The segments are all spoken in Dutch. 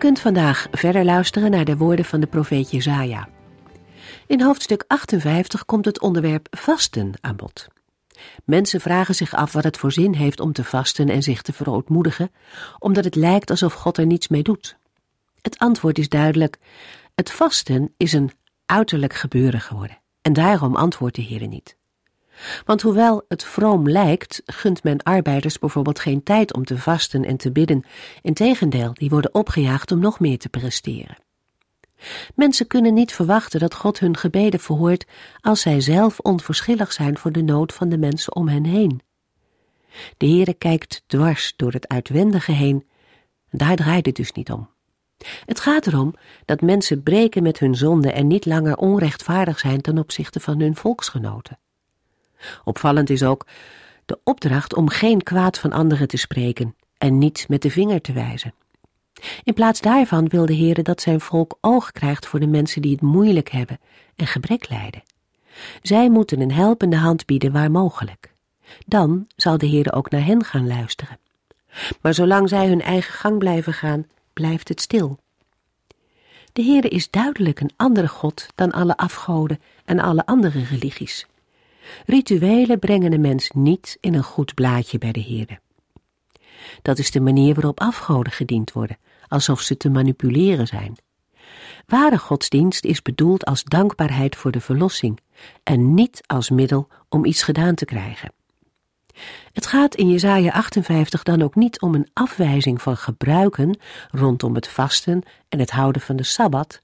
Kunt vandaag verder luisteren naar de woorden van de profeet Jezaja. In hoofdstuk 58 komt het onderwerp vasten aan bod. Mensen vragen zich af wat het voor zin heeft om te vasten en zich te verootmoedigen, omdat het lijkt alsof God er niets mee doet. Het antwoord is duidelijk: het vasten is een uiterlijk gebeuren geworden, en daarom antwoordt de Heer niet. Want hoewel het vroom lijkt, gunt men arbeiders bijvoorbeeld geen tijd om te vasten en te bidden. Integendeel, die worden opgejaagd om nog meer te presteren. Mensen kunnen niet verwachten dat God hun gebeden verhoort als zij zelf onverschillig zijn voor de nood van de mensen om hen heen. De Heere kijkt dwars door het uitwendige heen. Daar draait het dus niet om. Het gaat erom dat mensen breken met hun zonde en niet langer onrechtvaardig zijn ten opzichte van hun volksgenoten. Opvallend is ook de opdracht om geen kwaad van anderen te spreken en niet met de vinger te wijzen. In plaats daarvan wil de Heere dat zijn volk oog krijgt voor de mensen die het moeilijk hebben en gebrek lijden. Zij moeten een helpende hand bieden waar mogelijk. Dan zal de Heere ook naar hen gaan luisteren. Maar zolang zij hun eigen gang blijven gaan, blijft het stil. De Heere is duidelijk een andere God dan alle afgoden en alle andere religies. Rituelen brengen een mens niet in een goed blaadje bij de Heere. Dat is de manier waarop afgoden gediend worden, alsof ze te manipuleren zijn. Ware godsdienst is bedoeld als dankbaarheid voor de verlossing en niet als middel om iets gedaan te krijgen. Het gaat in Jesaja 58 dan ook niet om een afwijzing van gebruiken rondom het vasten en het houden van de Sabbat,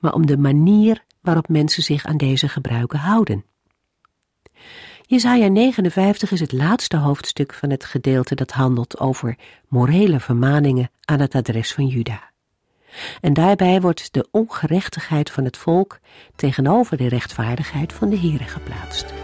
maar om de manier waarop mensen zich aan deze gebruiken houden. Jesaja 59 is het laatste hoofdstuk van het gedeelte dat handelt over morele vermaningen aan het adres van Juda. En daarbij wordt de ongerechtigheid van het volk tegenover de rechtvaardigheid van de Here geplaatst.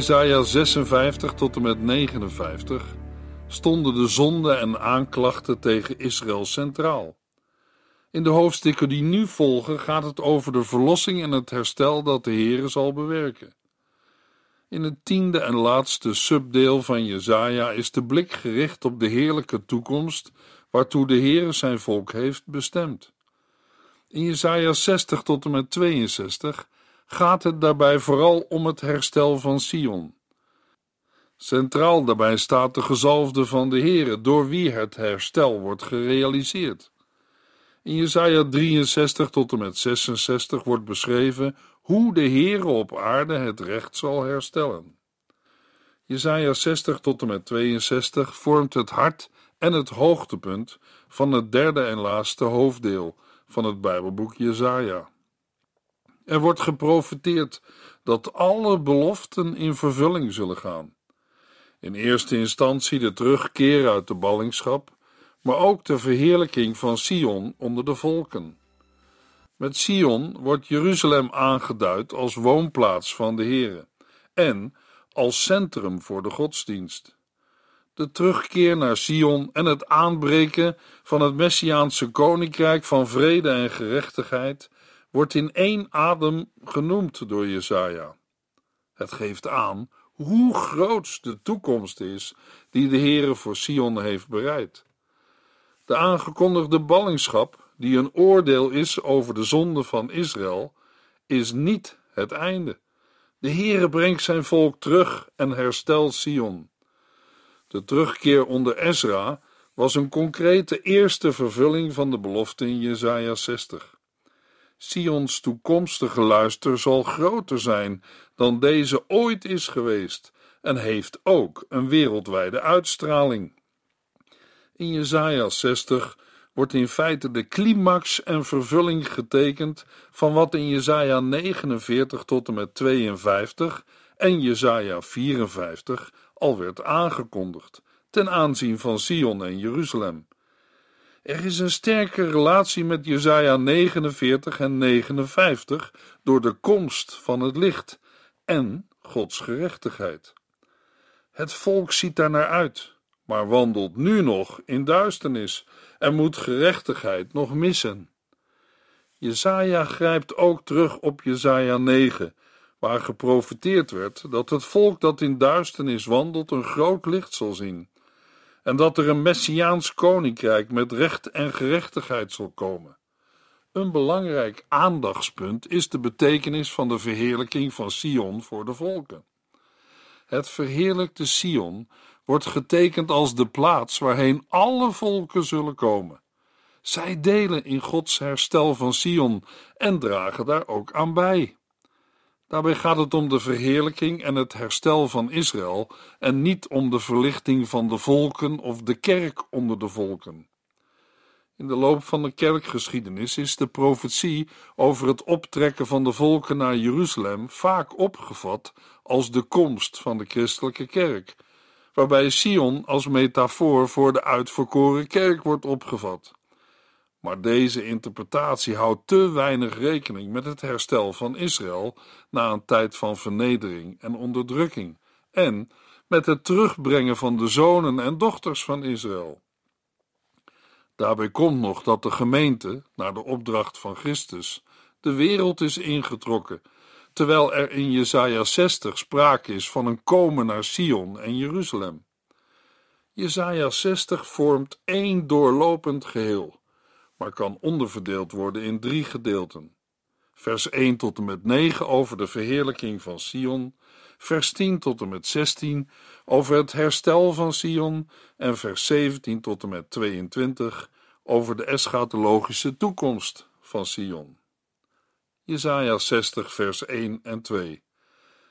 Jesaja 56 tot en met 59 stonden de zonden en aanklachten tegen Israël centraal. In de hoofdstukken die nu volgen gaat het over de verlossing en het herstel dat de Heere zal bewerken. In het tiende en laatste subdeel van Jesaja is de blik gericht op de heerlijke toekomst waartoe de Heere zijn volk heeft bestemd. In Jesaja 60 tot en met 62 gaat het daarbij vooral om het herstel van Sion. Centraal daarbij staat de gezalfde van de Heere, door wie het herstel wordt gerealiseerd. In Jesaja 63 tot en met 66 wordt beschreven hoe de Heere op aarde het recht zal herstellen. Jesaja 60 tot en met 62 vormt het hart en het hoogtepunt van het derde en laatste hoofddeel van het Bijbelboek Jesaja. Er wordt geprofeteerd dat alle beloften in vervulling zullen gaan. In eerste instantie de terugkeer uit de ballingschap, maar ook de verheerlijking van Sion onder de volken. Met Sion wordt Jeruzalem aangeduid als woonplaats van de Heere en als centrum voor de godsdienst. De terugkeer naar Sion en het aanbreken van het Messiaanse koninkrijk van vrede en gerechtigheid wordt in één adem genoemd door Jesaja. Het geeft aan hoe groot de toekomst is die de Heere voor Sion heeft bereid. De aangekondigde ballingschap, die een oordeel is over de zonde van Israël, is niet het einde. De Heere brengt zijn volk terug en herstelt Sion. De terugkeer onder Ezra was een concrete eerste vervulling van de belofte in Jesaja 60. Sions toekomstige luister zal groter zijn dan deze ooit is geweest en heeft ook een wereldwijde uitstraling. In Jesaja 60 wordt in feite de climax en vervulling getekend van wat in Jesaja 49 tot en met 52 en Jesaja 54 al werd aangekondigd ten aanzien van Sion en Jeruzalem. Er is een sterke relatie met Jesaja 49 en 59 door de komst van het licht en Gods gerechtigheid. Het volk ziet daar naar uit, maar wandelt nu nog in duisternis en moet gerechtigheid nog missen. Jesaja grijpt ook terug op Jesaja 9, waar geprofeteerd werd dat het volk dat in duisternis wandelt een groot licht zal zien, en dat er een messiaans koninkrijk met recht en gerechtigheid zal komen. Een belangrijk aandachtspunt is de betekenis van de verheerlijking van Sion voor de volken. Het verheerlijkte Sion wordt getekend als de plaats waarheen alle volken zullen komen. Zij delen in Gods herstel van Sion en dragen daar ook aan bij. Daarbij gaat het om de verheerlijking en het herstel van Israël en niet om de verlichting van de volken of de kerk onder de volken. In de loop van de kerkgeschiedenis is de profetie over het optrekken van de volken naar Jeruzalem vaak opgevat als de komst van de christelijke kerk, waarbij Sion als metafoor voor de uitverkoren kerk wordt opgevat. Maar deze interpretatie houdt te weinig rekening met het herstel van Israël na een tijd van vernedering en onderdrukking en met het terugbrengen van de zonen en dochters van Israël. Daarbij komt nog dat de gemeente, naar de opdracht van Christus, de wereld is ingetrokken, terwijl er in Jesaja 60 sprake is van een komen naar Sion en Jeruzalem. Jesaja 60 vormt één doorlopend geheel maar kan onderverdeeld worden in drie gedeelten. Vers 1 tot en met 9 over de verheerlijking van Sion, vers 10 tot en met 16 over het herstel van Sion en vers 17 tot en met 22 over de eschatologische toekomst van Sion. Jesaja 60 vers 1 en 2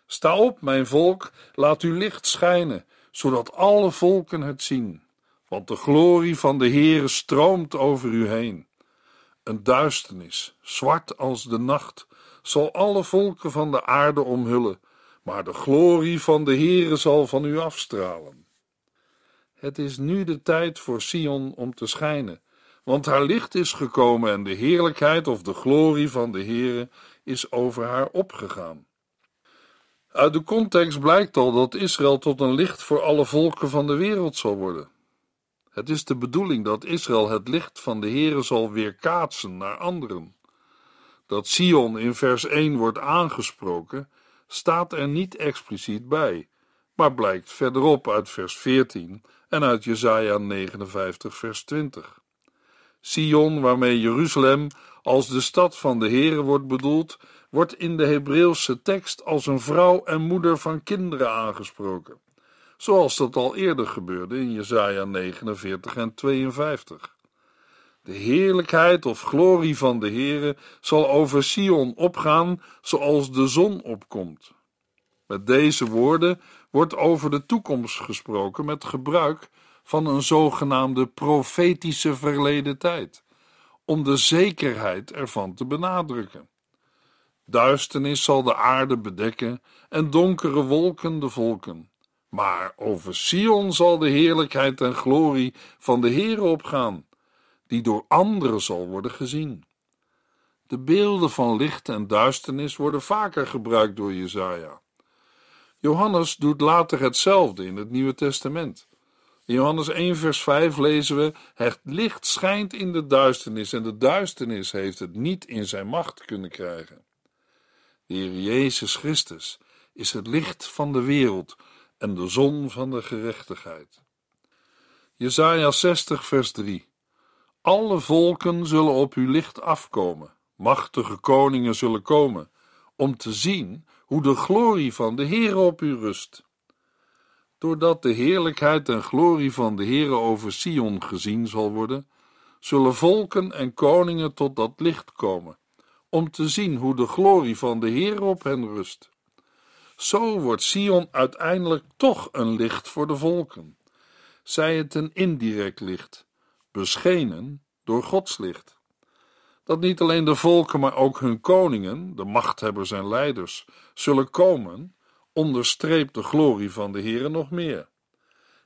Sta op, mijn volk, laat uw licht schijnen, zodat alle volken het zien want de glorie van de Heere stroomt over u heen. Een duisternis, zwart als de nacht, zal alle volken van de aarde omhullen, maar de glorie van de Heere zal van u afstralen. Het is nu de tijd voor Sion om te schijnen, want haar licht is gekomen en de heerlijkheid of de glorie van de Heere is over haar opgegaan. Uit de context blijkt al dat Israël tot een licht voor alle volken van de wereld zal worden. Het is de bedoeling dat Israël het licht van de Heere zal weerkaatsen naar anderen. Dat Sion in vers 1 wordt aangesproken, staat er niet expliciet bij, maar blijkt verderop uit vers 14 en uit Jesaja 59 vers 20. Sion, waarmee Jeruzalem als de stad van de Heere wordt bedoeld, wordt in de Hebreeuwse tekst als een vrouw en moeder van kinderen aangesproken zoals dat al eerder gebeurde in Jesaja 49 en 52. De heerlijkheid of glorie van de Heere zal over Sion opgaan zoals de zon opkomt. Met deze woorden wordt over de toekomst gesproken met gebruik van een zogenaamde profetische verleden tijd, om de zekerheid ervan te benadrukken. Duisternis zal de aarde bedekken en donkere wolken de volken. Maar over Sion zal de heerlijkheid en glorie van de Heere opgaan, die door anderen zal worden gezien. De beelden van licht en duisternis worden vaker gebruikt door Jezaja. Johannes doet later hetzelfde in het Nieuwe Testament. In Johannes 1, vers 5 lezen we: Het licht schijnt in de duisternis en de duisternis heeft het niet in zijn macht kunnen krijgen. De Heer Jezus Christus is het licht van de wereld en de zon van de gerechtigheid. Jesaja 60 vers 3 Alle volken zullen op uw licht afkomen, machtige koningen zullen komen, om te zien hoe de glorie van de Heere op u rust. Doordat de heerlijkheid en glorie van de Heere over Sion gezien zal worden, zullen volken en koningen tot dat licht komen, om te zien hoe de glorie van de Heer op hen rust. Zo wordt Sion uiteindelijk toch een licht voor de volken, zij het een indirect licht, beschenen door Gods licht. Dat niet alleen de volken, maar ook hun koningen, de machthebbers en leiders, zullen komen, onderstreept de glorie van de Heere nog meer.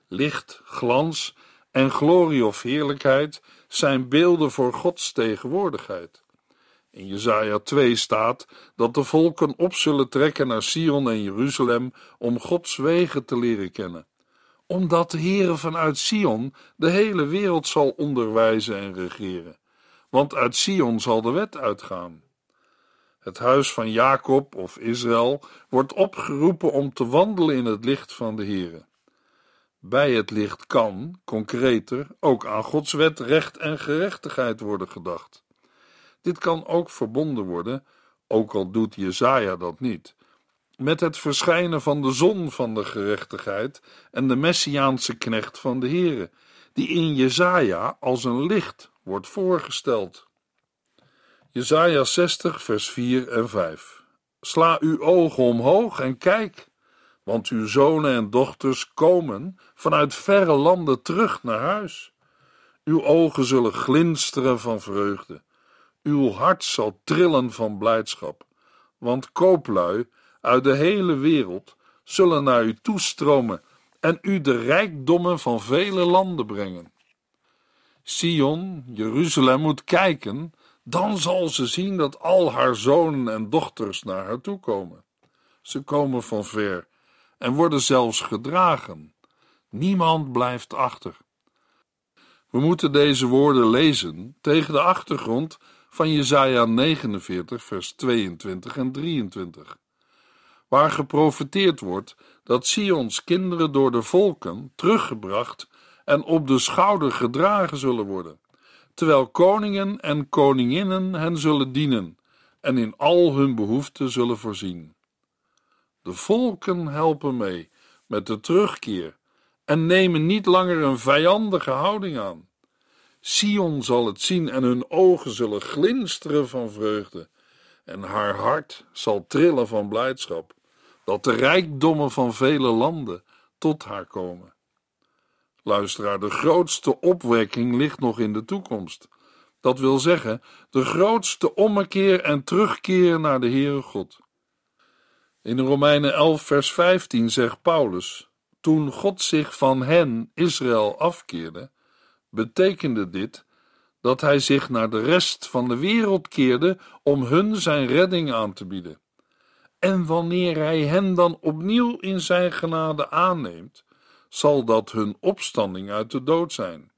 Licht, glans en glorie of heerlijkheid zijn beelden voor Gods tegenwoordigheid. In Jesaja 2 staat dat de volken op zullen trekken naar Sion en Jeruzalem om Gods wegen te leren kennen, omdat de Heere vanuit Sion de hele wereld zal onderwijzen en regeren, want uit Sion zal de wet uitgaan. Het huis van Jacob of Israël wordt opgeroepen om te wandelen in het licht van de Heere. Bij het licht kan, concreter, ook aan Gods wet, recht en gerechtigheid worden gedacht. Dit kan ook verbonden worden, ook al doet Jezaja dat niet, met het verschijnen van de zon van de gerechtigheid en de messiaanse knecht van de Heere, die in Jezaja als een licht wordt voorgesteld. Jezaja 60 vers 4 en 5 Sla uw ogen omhoog en kijk want uw zonen en dochters komen vanuit verre landen terug naar huis. Uw ogen zullen glinsteren van vreugde, uw hart zal trillen van blijdschap, want kooplui uit de hele wereld zullen naar u toestromen en u de rijkdommen van vele landen brengen. Sion, Jeruzalem moet kijken, dan zal ze zien dat al haar zonen en dochters naar haar toe komen. Ze komen van ver en worden zelfs gedragen. Niemand blijft achter. We moeten deze woorden lezen tegen de achtergrond van Jesaja 49 vers 22 en 23, waar geprofeteerd wordt dat Sions kinderen door de volken teruggebracht en op de schouder gedragen zullen worden, terwijl koningen en koninginnen hen zullen dienen en in al hun behoeften zullen voorzien. De volken helpen mee met de terugkeer en nemen niet langer een vijandige houding aan. Sion zal het zien en hun ogen zullen glinsteren van vreugde en haar hart zal trillen van blijdschap dat de rijkdommen van vele landen tot haar komen. Luisteraar, de grootste opwekking ligt nog in de toekomst. Dat wil zeggen, de grootste ommekeer en terugkeer naar de Heere God. In Romeinen 11, vers 15 zegt Paulus: Toen God zich van hen, Israël, afkeerde, betekende dit dat hij zich naar de rest van de wereld keerde om hun zijn redding aan te bieden. En wanneer hij hen dan opnieuw in zijn genade aanneemt, zal dat hun opstanding uit de dood zijn.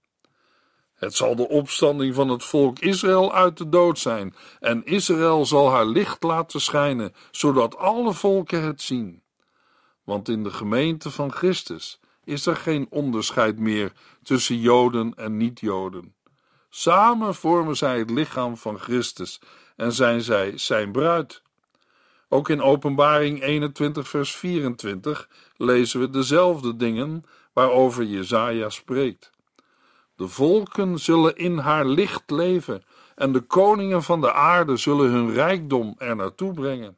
Het zal de opstanding van het volk Israël uit de dood zijn, en Israël zal haar licht laten schijnen, zodat alle volken het zien. Want in de gemeente van Christus is er geen onderscheid meer tussen Joden en niet-Joden. Samen vormen zij het lichaam van Christus en zijn zij zijn bruid. Ook in Openbaring 21, vers 24 lezen we dezelfde dingen waarover Jezaja spreekt. De volken zullen in haar licht leven en de koningen van de aarde zullen hun rijkdom er naartoe brengen.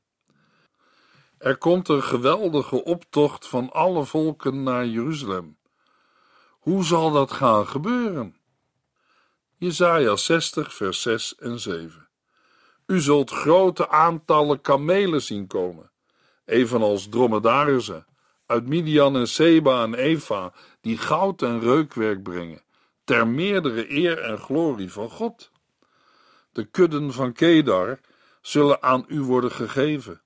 Er komt een geweldige optocht van alle volken naar Jeruzalem. Hoe zal dat gaan gebeuren? Jesaja 60 vers 6 en 7 U zult grote aantallen kamelen zien komen, evenals dromedarissen, uit Midian en Seba en Eva, die goud en reukwerk brengen ter meerdere eer en glorie van God. De kudden van Kedar zullen aan u worden gegeven,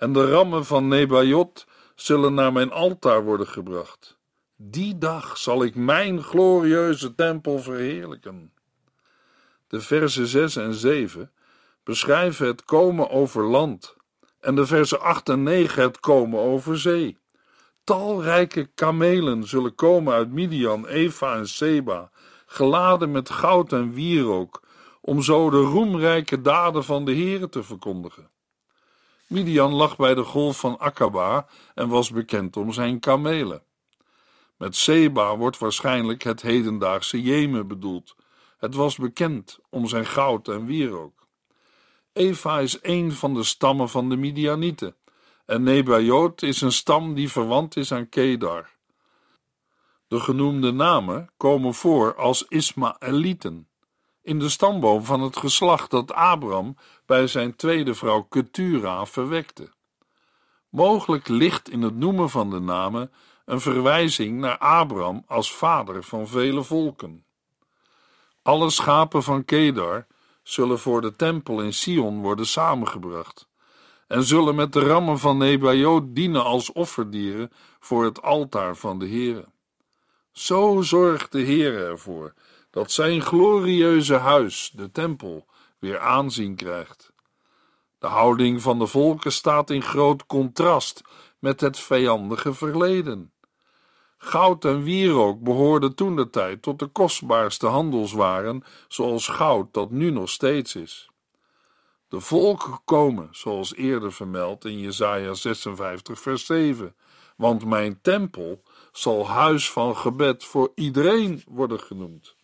en de rammen van Nebajot zullen naar mijn altaar worden gebracht. Die dag zal ik mijn glorieuze tempel verheerlijken. De versen 6 en 7 beschrijven het komen over land, en de versen 8 en 9 het komen over zee. Talrijke kamelen zullen komen uit Midian, Eva en Seba, geladen met goud en wierook, om zo de roemrijke daden van de Heere te verkondigen. Midian lag bij de golf van Akaba en was bekend om zijn kamelen. Met Seba wordt waarschijnlijk het hedendaagse Jemen bedoeld. Het was bekend om zijn goud en wierook. Eva is een van de stammen van de Midianieten en Nebajoot is een stam die verwant is aan Kedar. De genoemde namen komen voor als Ismaëlieten, in de stamboom van het geslacht dat Abraham bij zijn tweede vrouw Ketura verwekte. Mogelijk ligt in het noemen van de namen een verwijzing naar Abraham als vader van vele volken. Alle schapen van Kedar zullen voor de tempel in Sion worden samengebracht en zullen met de rammen van Nebajoot dienen als offerdieren voor het altaar van de Heere. Zo zorgt de Heere ervoor dat zijn glorieuze huis, de tempel, weer aanzien krijgt. De houding van de volken staat in groot contrast met het vijandige verleden. Goud en wierook behoorden toen de tijd tot de kostbaarste handelswaren, zoals goud dat nu nog steeds is. De volken komen, zoals eerder vermeld in Jesaja 56 vers 7, want mijn tempel zal huis van gebed voor iedereen worden genoemd.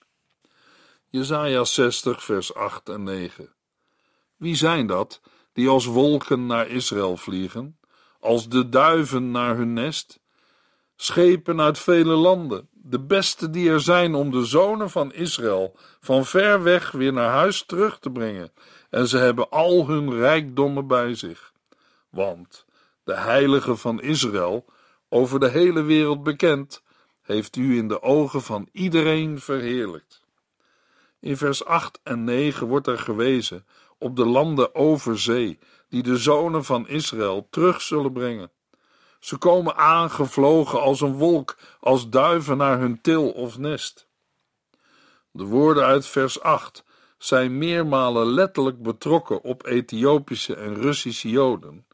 Jesaja 60 vers 8 en 9. Wie zijn dat die als wolken naar Israël vliegen, als de duiven naar hun nest? Schepen uit vele landen, de beste die er zijn om de zonen van Israël van ver weg weer naar huis terug te brengen, en ze hebben al hun rijkdommen bij zich. Want de heilige van Israël, over de hele wereld bekend, heeft u in de ogen van iedereen verheerlijkt. In vers 8 en 9 wordt er gewezen op de landen over zee, die de zonen van Israël terug zullen brengen. Ze komen aangevlogen als een wolk, als duiven naar hun til of nest. De woorden uit vers 8 zijn meermalen letterlijk betrokken op Ethiopische en Russische Joden,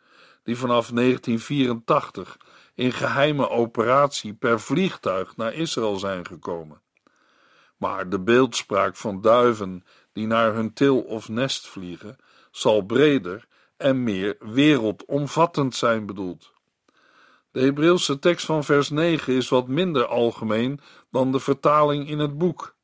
die vanaf 1984 in geheime operatie per vliegtuig naar Israël zijn gekomen. Maar de beeldspraak van duiven die naar hun til of nest vliegen, zal breder en meer wereldomvattend zijn bedoeld. De Hebreeuwse tekst van vers 9 is wat minder algemeen dan de vertaling in het boek.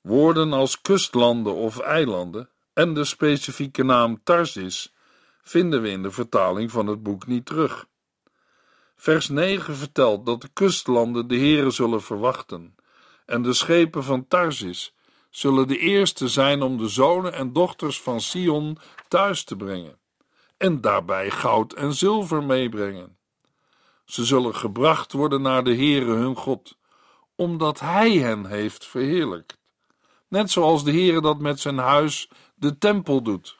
Woorden als kustlanden of eilanden en de specifieke naam Tarsis vinden we in de vertaling van het boek niet terug. Vers 9 vertelt dat de kustlanden de Heren zullen verwachten en de schepen van Tarsis zullen de eerste zijn om de zonen en dochters van Sion thuis te brengen en daarbij goud en zilver meebrengen. Ze zullen gebracht worden naar de Heere hun God, omdat Hij hen heeft verheerlijkt. Net zoals de Heere dat met zijn huis, de tempel, doet.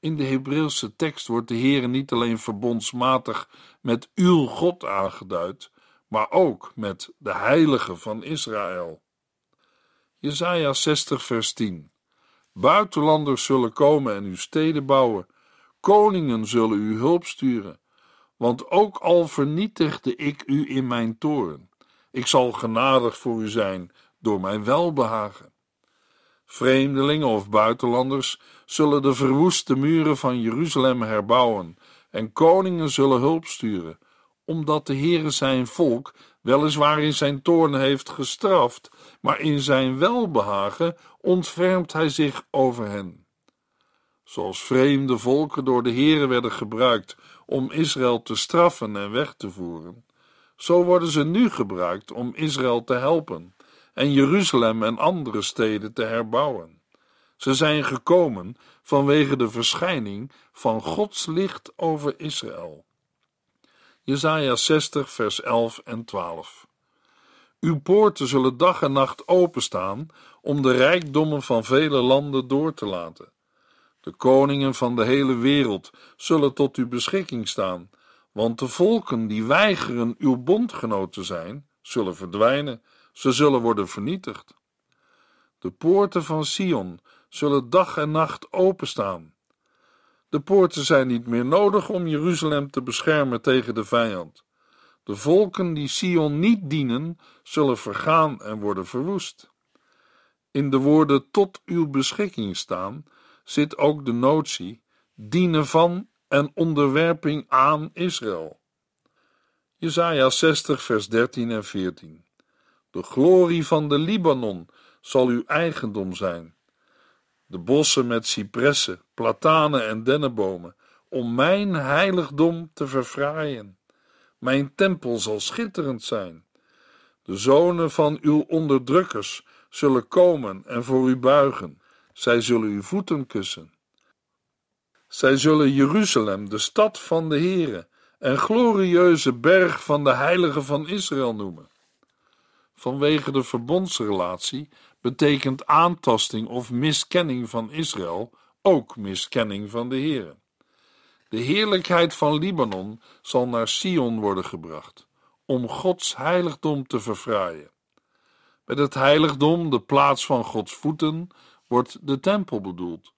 In de Hebreeuwse tekst wordt de Heere niet alleen verbondsmatig met uw God aangeduid, maar ook met de Heilige van Israël. Jesaja 60 vers 10 Buitenlanders zullen komen en uw steden bouwen, koningen zullen u hulp sturen, want ook al vernietigde ik u in mijn toren, ik zal genadig voor u zijn door mijn welbehagen. Vreemdelingen of buitenlanders zullen de verwoeste muren van Jeruzalem herbouwen en koningen zullen hulp sturen, omdat de Heere zijn volk weliswaar in zijn toorn heeft gestraft, maar in zijn welbehagen ontfermt hij zich over hen. Zoals vreemde volken door de Heere werden gebruikt om Israël te straffen en weg te voeren, zo worden ze nu gebruikt om Israël te helpen en Jeruzalem en andere steden te herbouwen. Ze zijn gekomen vanwege de verschijning van Gods licht over Israël. Jesaja 60, vers 11 en 12. Uw poorten zullen dag en nacht openstaan om de rijkdommen van vele landen door te laten. De koningen van de hele wereld zullen tot uw beschikking staan, want de volken die weigeren uw bondgenoot te zijn, zullen verdwijnen, ze zullen worden vernietigd. De poorten van Sion zullen dag en nacht openstaan. De poorten zijn niet meer nodig om Jeruzalem te beschermen tegen de vijand. De volken die Sion niet dienen, zullen vergaan en worden verwoest. In de woorden tot uw beschikking staan zit ook de notie dienen van en onderwerping aan Israël. Jesaja 60 vers 13 en 14 De glorie van de Libanon zal uw eigendom zijn. De bossen met cipressen, platanen en dennenbomen, om mijn heiligdom te verfraaien. Mijn tempel zal schitterend zijn. De zonen van uw onderdrukkers zullen komen en voor u buigen. Zij zullen uw voeten kussen. Zij zullen Jeruzalem, de stad van de Heere, en glorieuze berg van de heilige van Israël noemen. Vanwege de verbondsrelatie betekent aantasting of miskenning van Israël ook miskenning van de Heere. De heerlijkheid van Libanon zal naar Sion worden gebracht, om Gods heiligdom te verfraaien. Met het heiligdom, de plaats van Gods voeten, wordt de tempel bedoeld.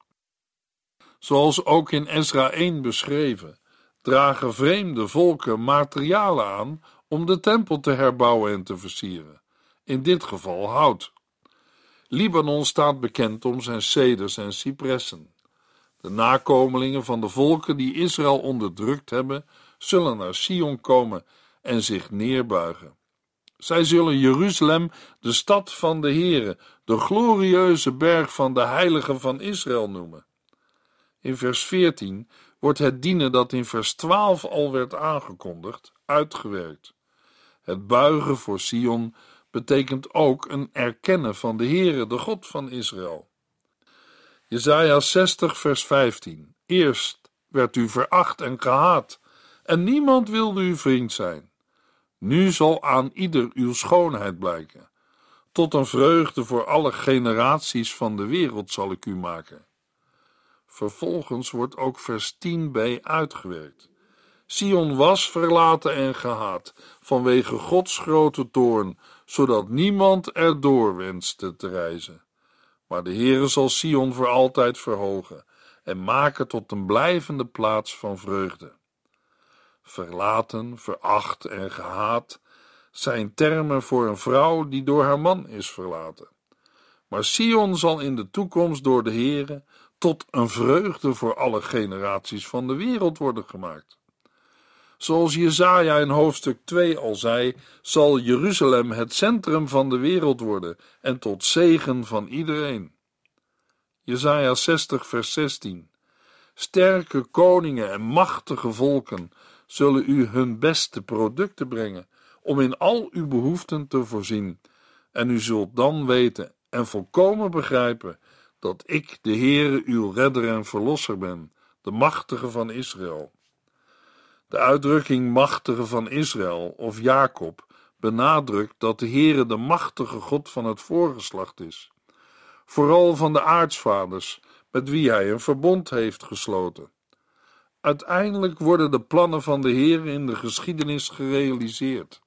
Zoals ook in Ezra 1 beschreven, dragen vreemde volken materialen aan om de tempel te herbouwen en te versieren, in dit geval hout. Libanon staat bekend om zijn ceders en cipressen. De nakomelingen van de volken die Israël onderdrukt hebben, zullen naar Sion komen en zich neerbuigen. Zij zullen Jeruzalem, de stad van de Heere, de glorieuze berg van de heilige van Israël noemen. In vers 14 wordt het dienen dat in vers 12 al werd aangekondigd, uitgewerkt. Het buigen voor Sion betekent ook een erkennen van de Heere, de God van Israël. Jesaja 60 vers 15 Eerst werd u veracht en gehaat, en niemand wilde uw vriend zijn. Nu zal aan ieder uw schoonheid blijken. Tot een vreugde voor alle generaties van de wereld zal ik u maken. Vervolgens wordt ook vers 10b uitgewerkt. Sion was verlaten en gehaat vanwege Gods grote toorn, zodat niemand erdoor wenste te reizen. Maar de Heere zal Sion voor altijd verhogen en maken tot een blijvende plaats van vreugde. Verlaten, veracht en gehaat zijn termen voor een vrouw die door haar man is verlaten. Maar Sion zal in de toekomst door de Heere tot een vreugde voor alle generaties van de wereld worden gemaakt. Zoals Jezaja in hoofdstuk 2 al zei, zal Jeruzalem het centrum van de wereld worden en tot zegen van iedereen. Jezaja 60 vers 16 Sterke koningen en machtige volken zullen u hun beste producten brengen, om in al uw behoeften te voorzien. En u zult dan weten en volkomen begrijpen dat ik, de Heere, uw redder en verlosser ben, de machtige van Israël. De uitdrukking machtige van Israël of Jacob benadrukt dat de Heere de machtige God van het voorgeslacht is, vooral van de aartsvaders, met wie hij een verbond heeft gesloten. Uiteindelijk worden de plannen van de Heer in de geschiedenis gerealiseerd.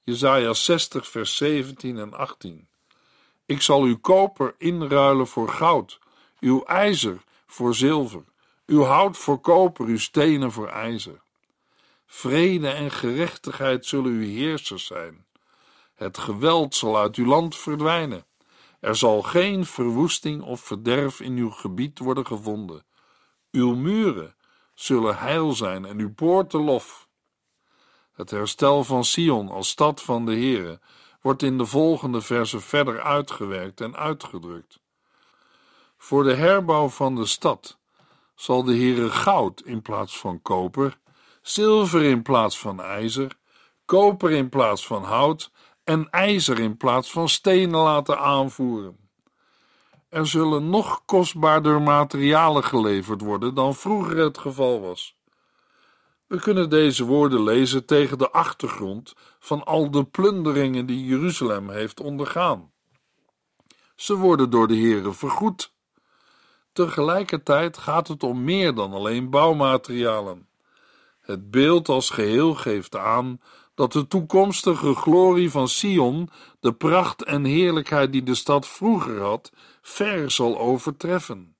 Jesaja 60 vers 17 en 18 Ik zal uw koper inruilen voor goud, uw ijzer voor zilver, uw hout voor koper, uw stenen voor ijzer. Vrede en gerechtigheid zullen uw heersers zijn. Het geweld zal uit uw land verdwijnen. Er zal geen verwoesting of verderf in uw gebied worden gevonden. Uw muren zullen heil zijn en uw poorten lof. Het herstel van Sion als stad van de Heere wordt in de volgende verse verder uitgewerkt en uitgedrukt. Voor de herbouw van de stad zal de Heere goud in plaats van koper, zilver in plaats van ijzer, koper in plaats van hout en ijzer in plaats van stenen laten aanvoeren. Er zullen nog kostbaarder materialen geleverd worden dan vroeger het geval was. We kunnen deze woorden lezen tegen de achtergrond van al de plunderingen die Jeruzalem heeft ondergaan. Ze worden door de Heere vergoed. Tegelijkertijd gaat het om meer dan alleen bouwmaterialen. Het beeld als geheel geeft aan dat de toekomstige glorie van Sion, de pracht en heerlijkheid die de stad vroeger had, ver zal overtreffen.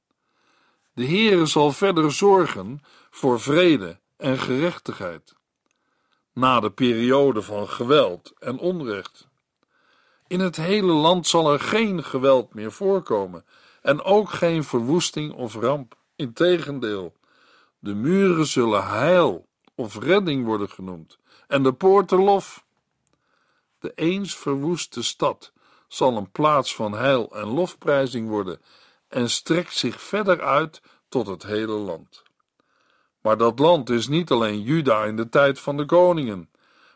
De Heere zal verder zorgen voor vrede en gerechtigheid. na de periode van geweld en onrecht. In het hele land zal er geen geweld meer voorkomen en ook geen verwoesting of ramp. Integendeel, de muren zullen heil of redding worden genoemd en de poorten lof. De eens verwoeste stad zal een plaats van heil en lofprijzing worden en strekt zich verder uit tot het hele land. Maar dat land is niet alleen Juda in de tijd van de koningen,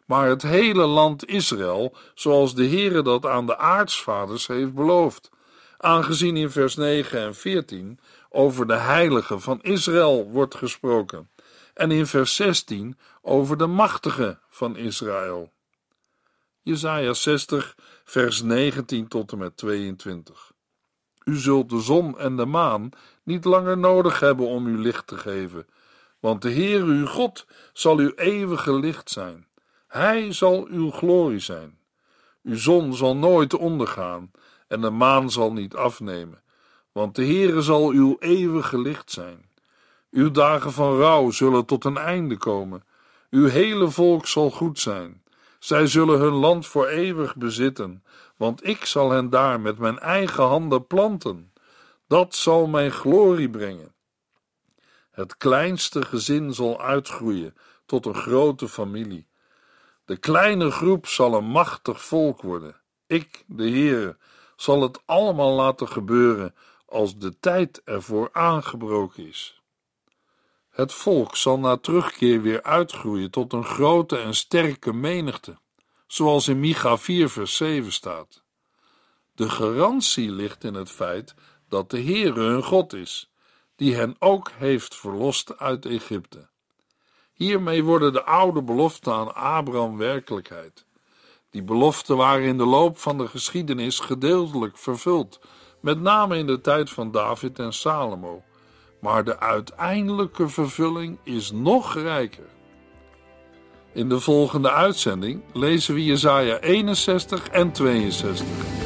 maar het hele land Israël, zoals de Heere dat aan de aartsvaders heeft beloofd, aangezien in vers 9 en 14 over de heilige van Israël wordt gesproken en in vers 16 over de machtige van Israël. Jesaja 60, vers 19 tot en met 22. U zult de zon en de maan niet langer nodig hebben om u licht te geven, want de Heer uw God zal uw eeuwige licht zijn. Hij zal uw glorie zijn. Uw zon zal nooit ondergaan en de maan zal niet afnemen, want de Heere zal uw eeuwige licht zijn. Uw dagen van rouw zullen tot een einde komen. Uw hele volk zal goed zijn. Zij zullen hun land voor eeuwig bezitten, want ik zal hen daar met mijn eigen handen planten. Dat zal mijn glorie brengen. Het kleinste gezin zal uitgroeien tot een grote familie. De kleine groep zal een machtig volk worden. Ik, de Heere, zal het allemaal laten gebeuren als de tijd ervoor aangebroken is. Het volk zal na terugkeer weer uitgroeien tot een grote en sterke menigte, zoals in Micha 4 vers 7 staat. De garantie ligt in het feit dat de Heere hun God is, die hen ook heeft verlost uit Egypte. Hiermee worden de oude beloften aan Abraham werkelijkheid. Die beloften waren in de loop van de geschiedenis gedeeltelijk vervuld, met name in de tijd van David en Salomo. Maar de uiteindelijke vervulling is nog rijker. In de volgende uitzending lezen we Jesaja 61 en 62.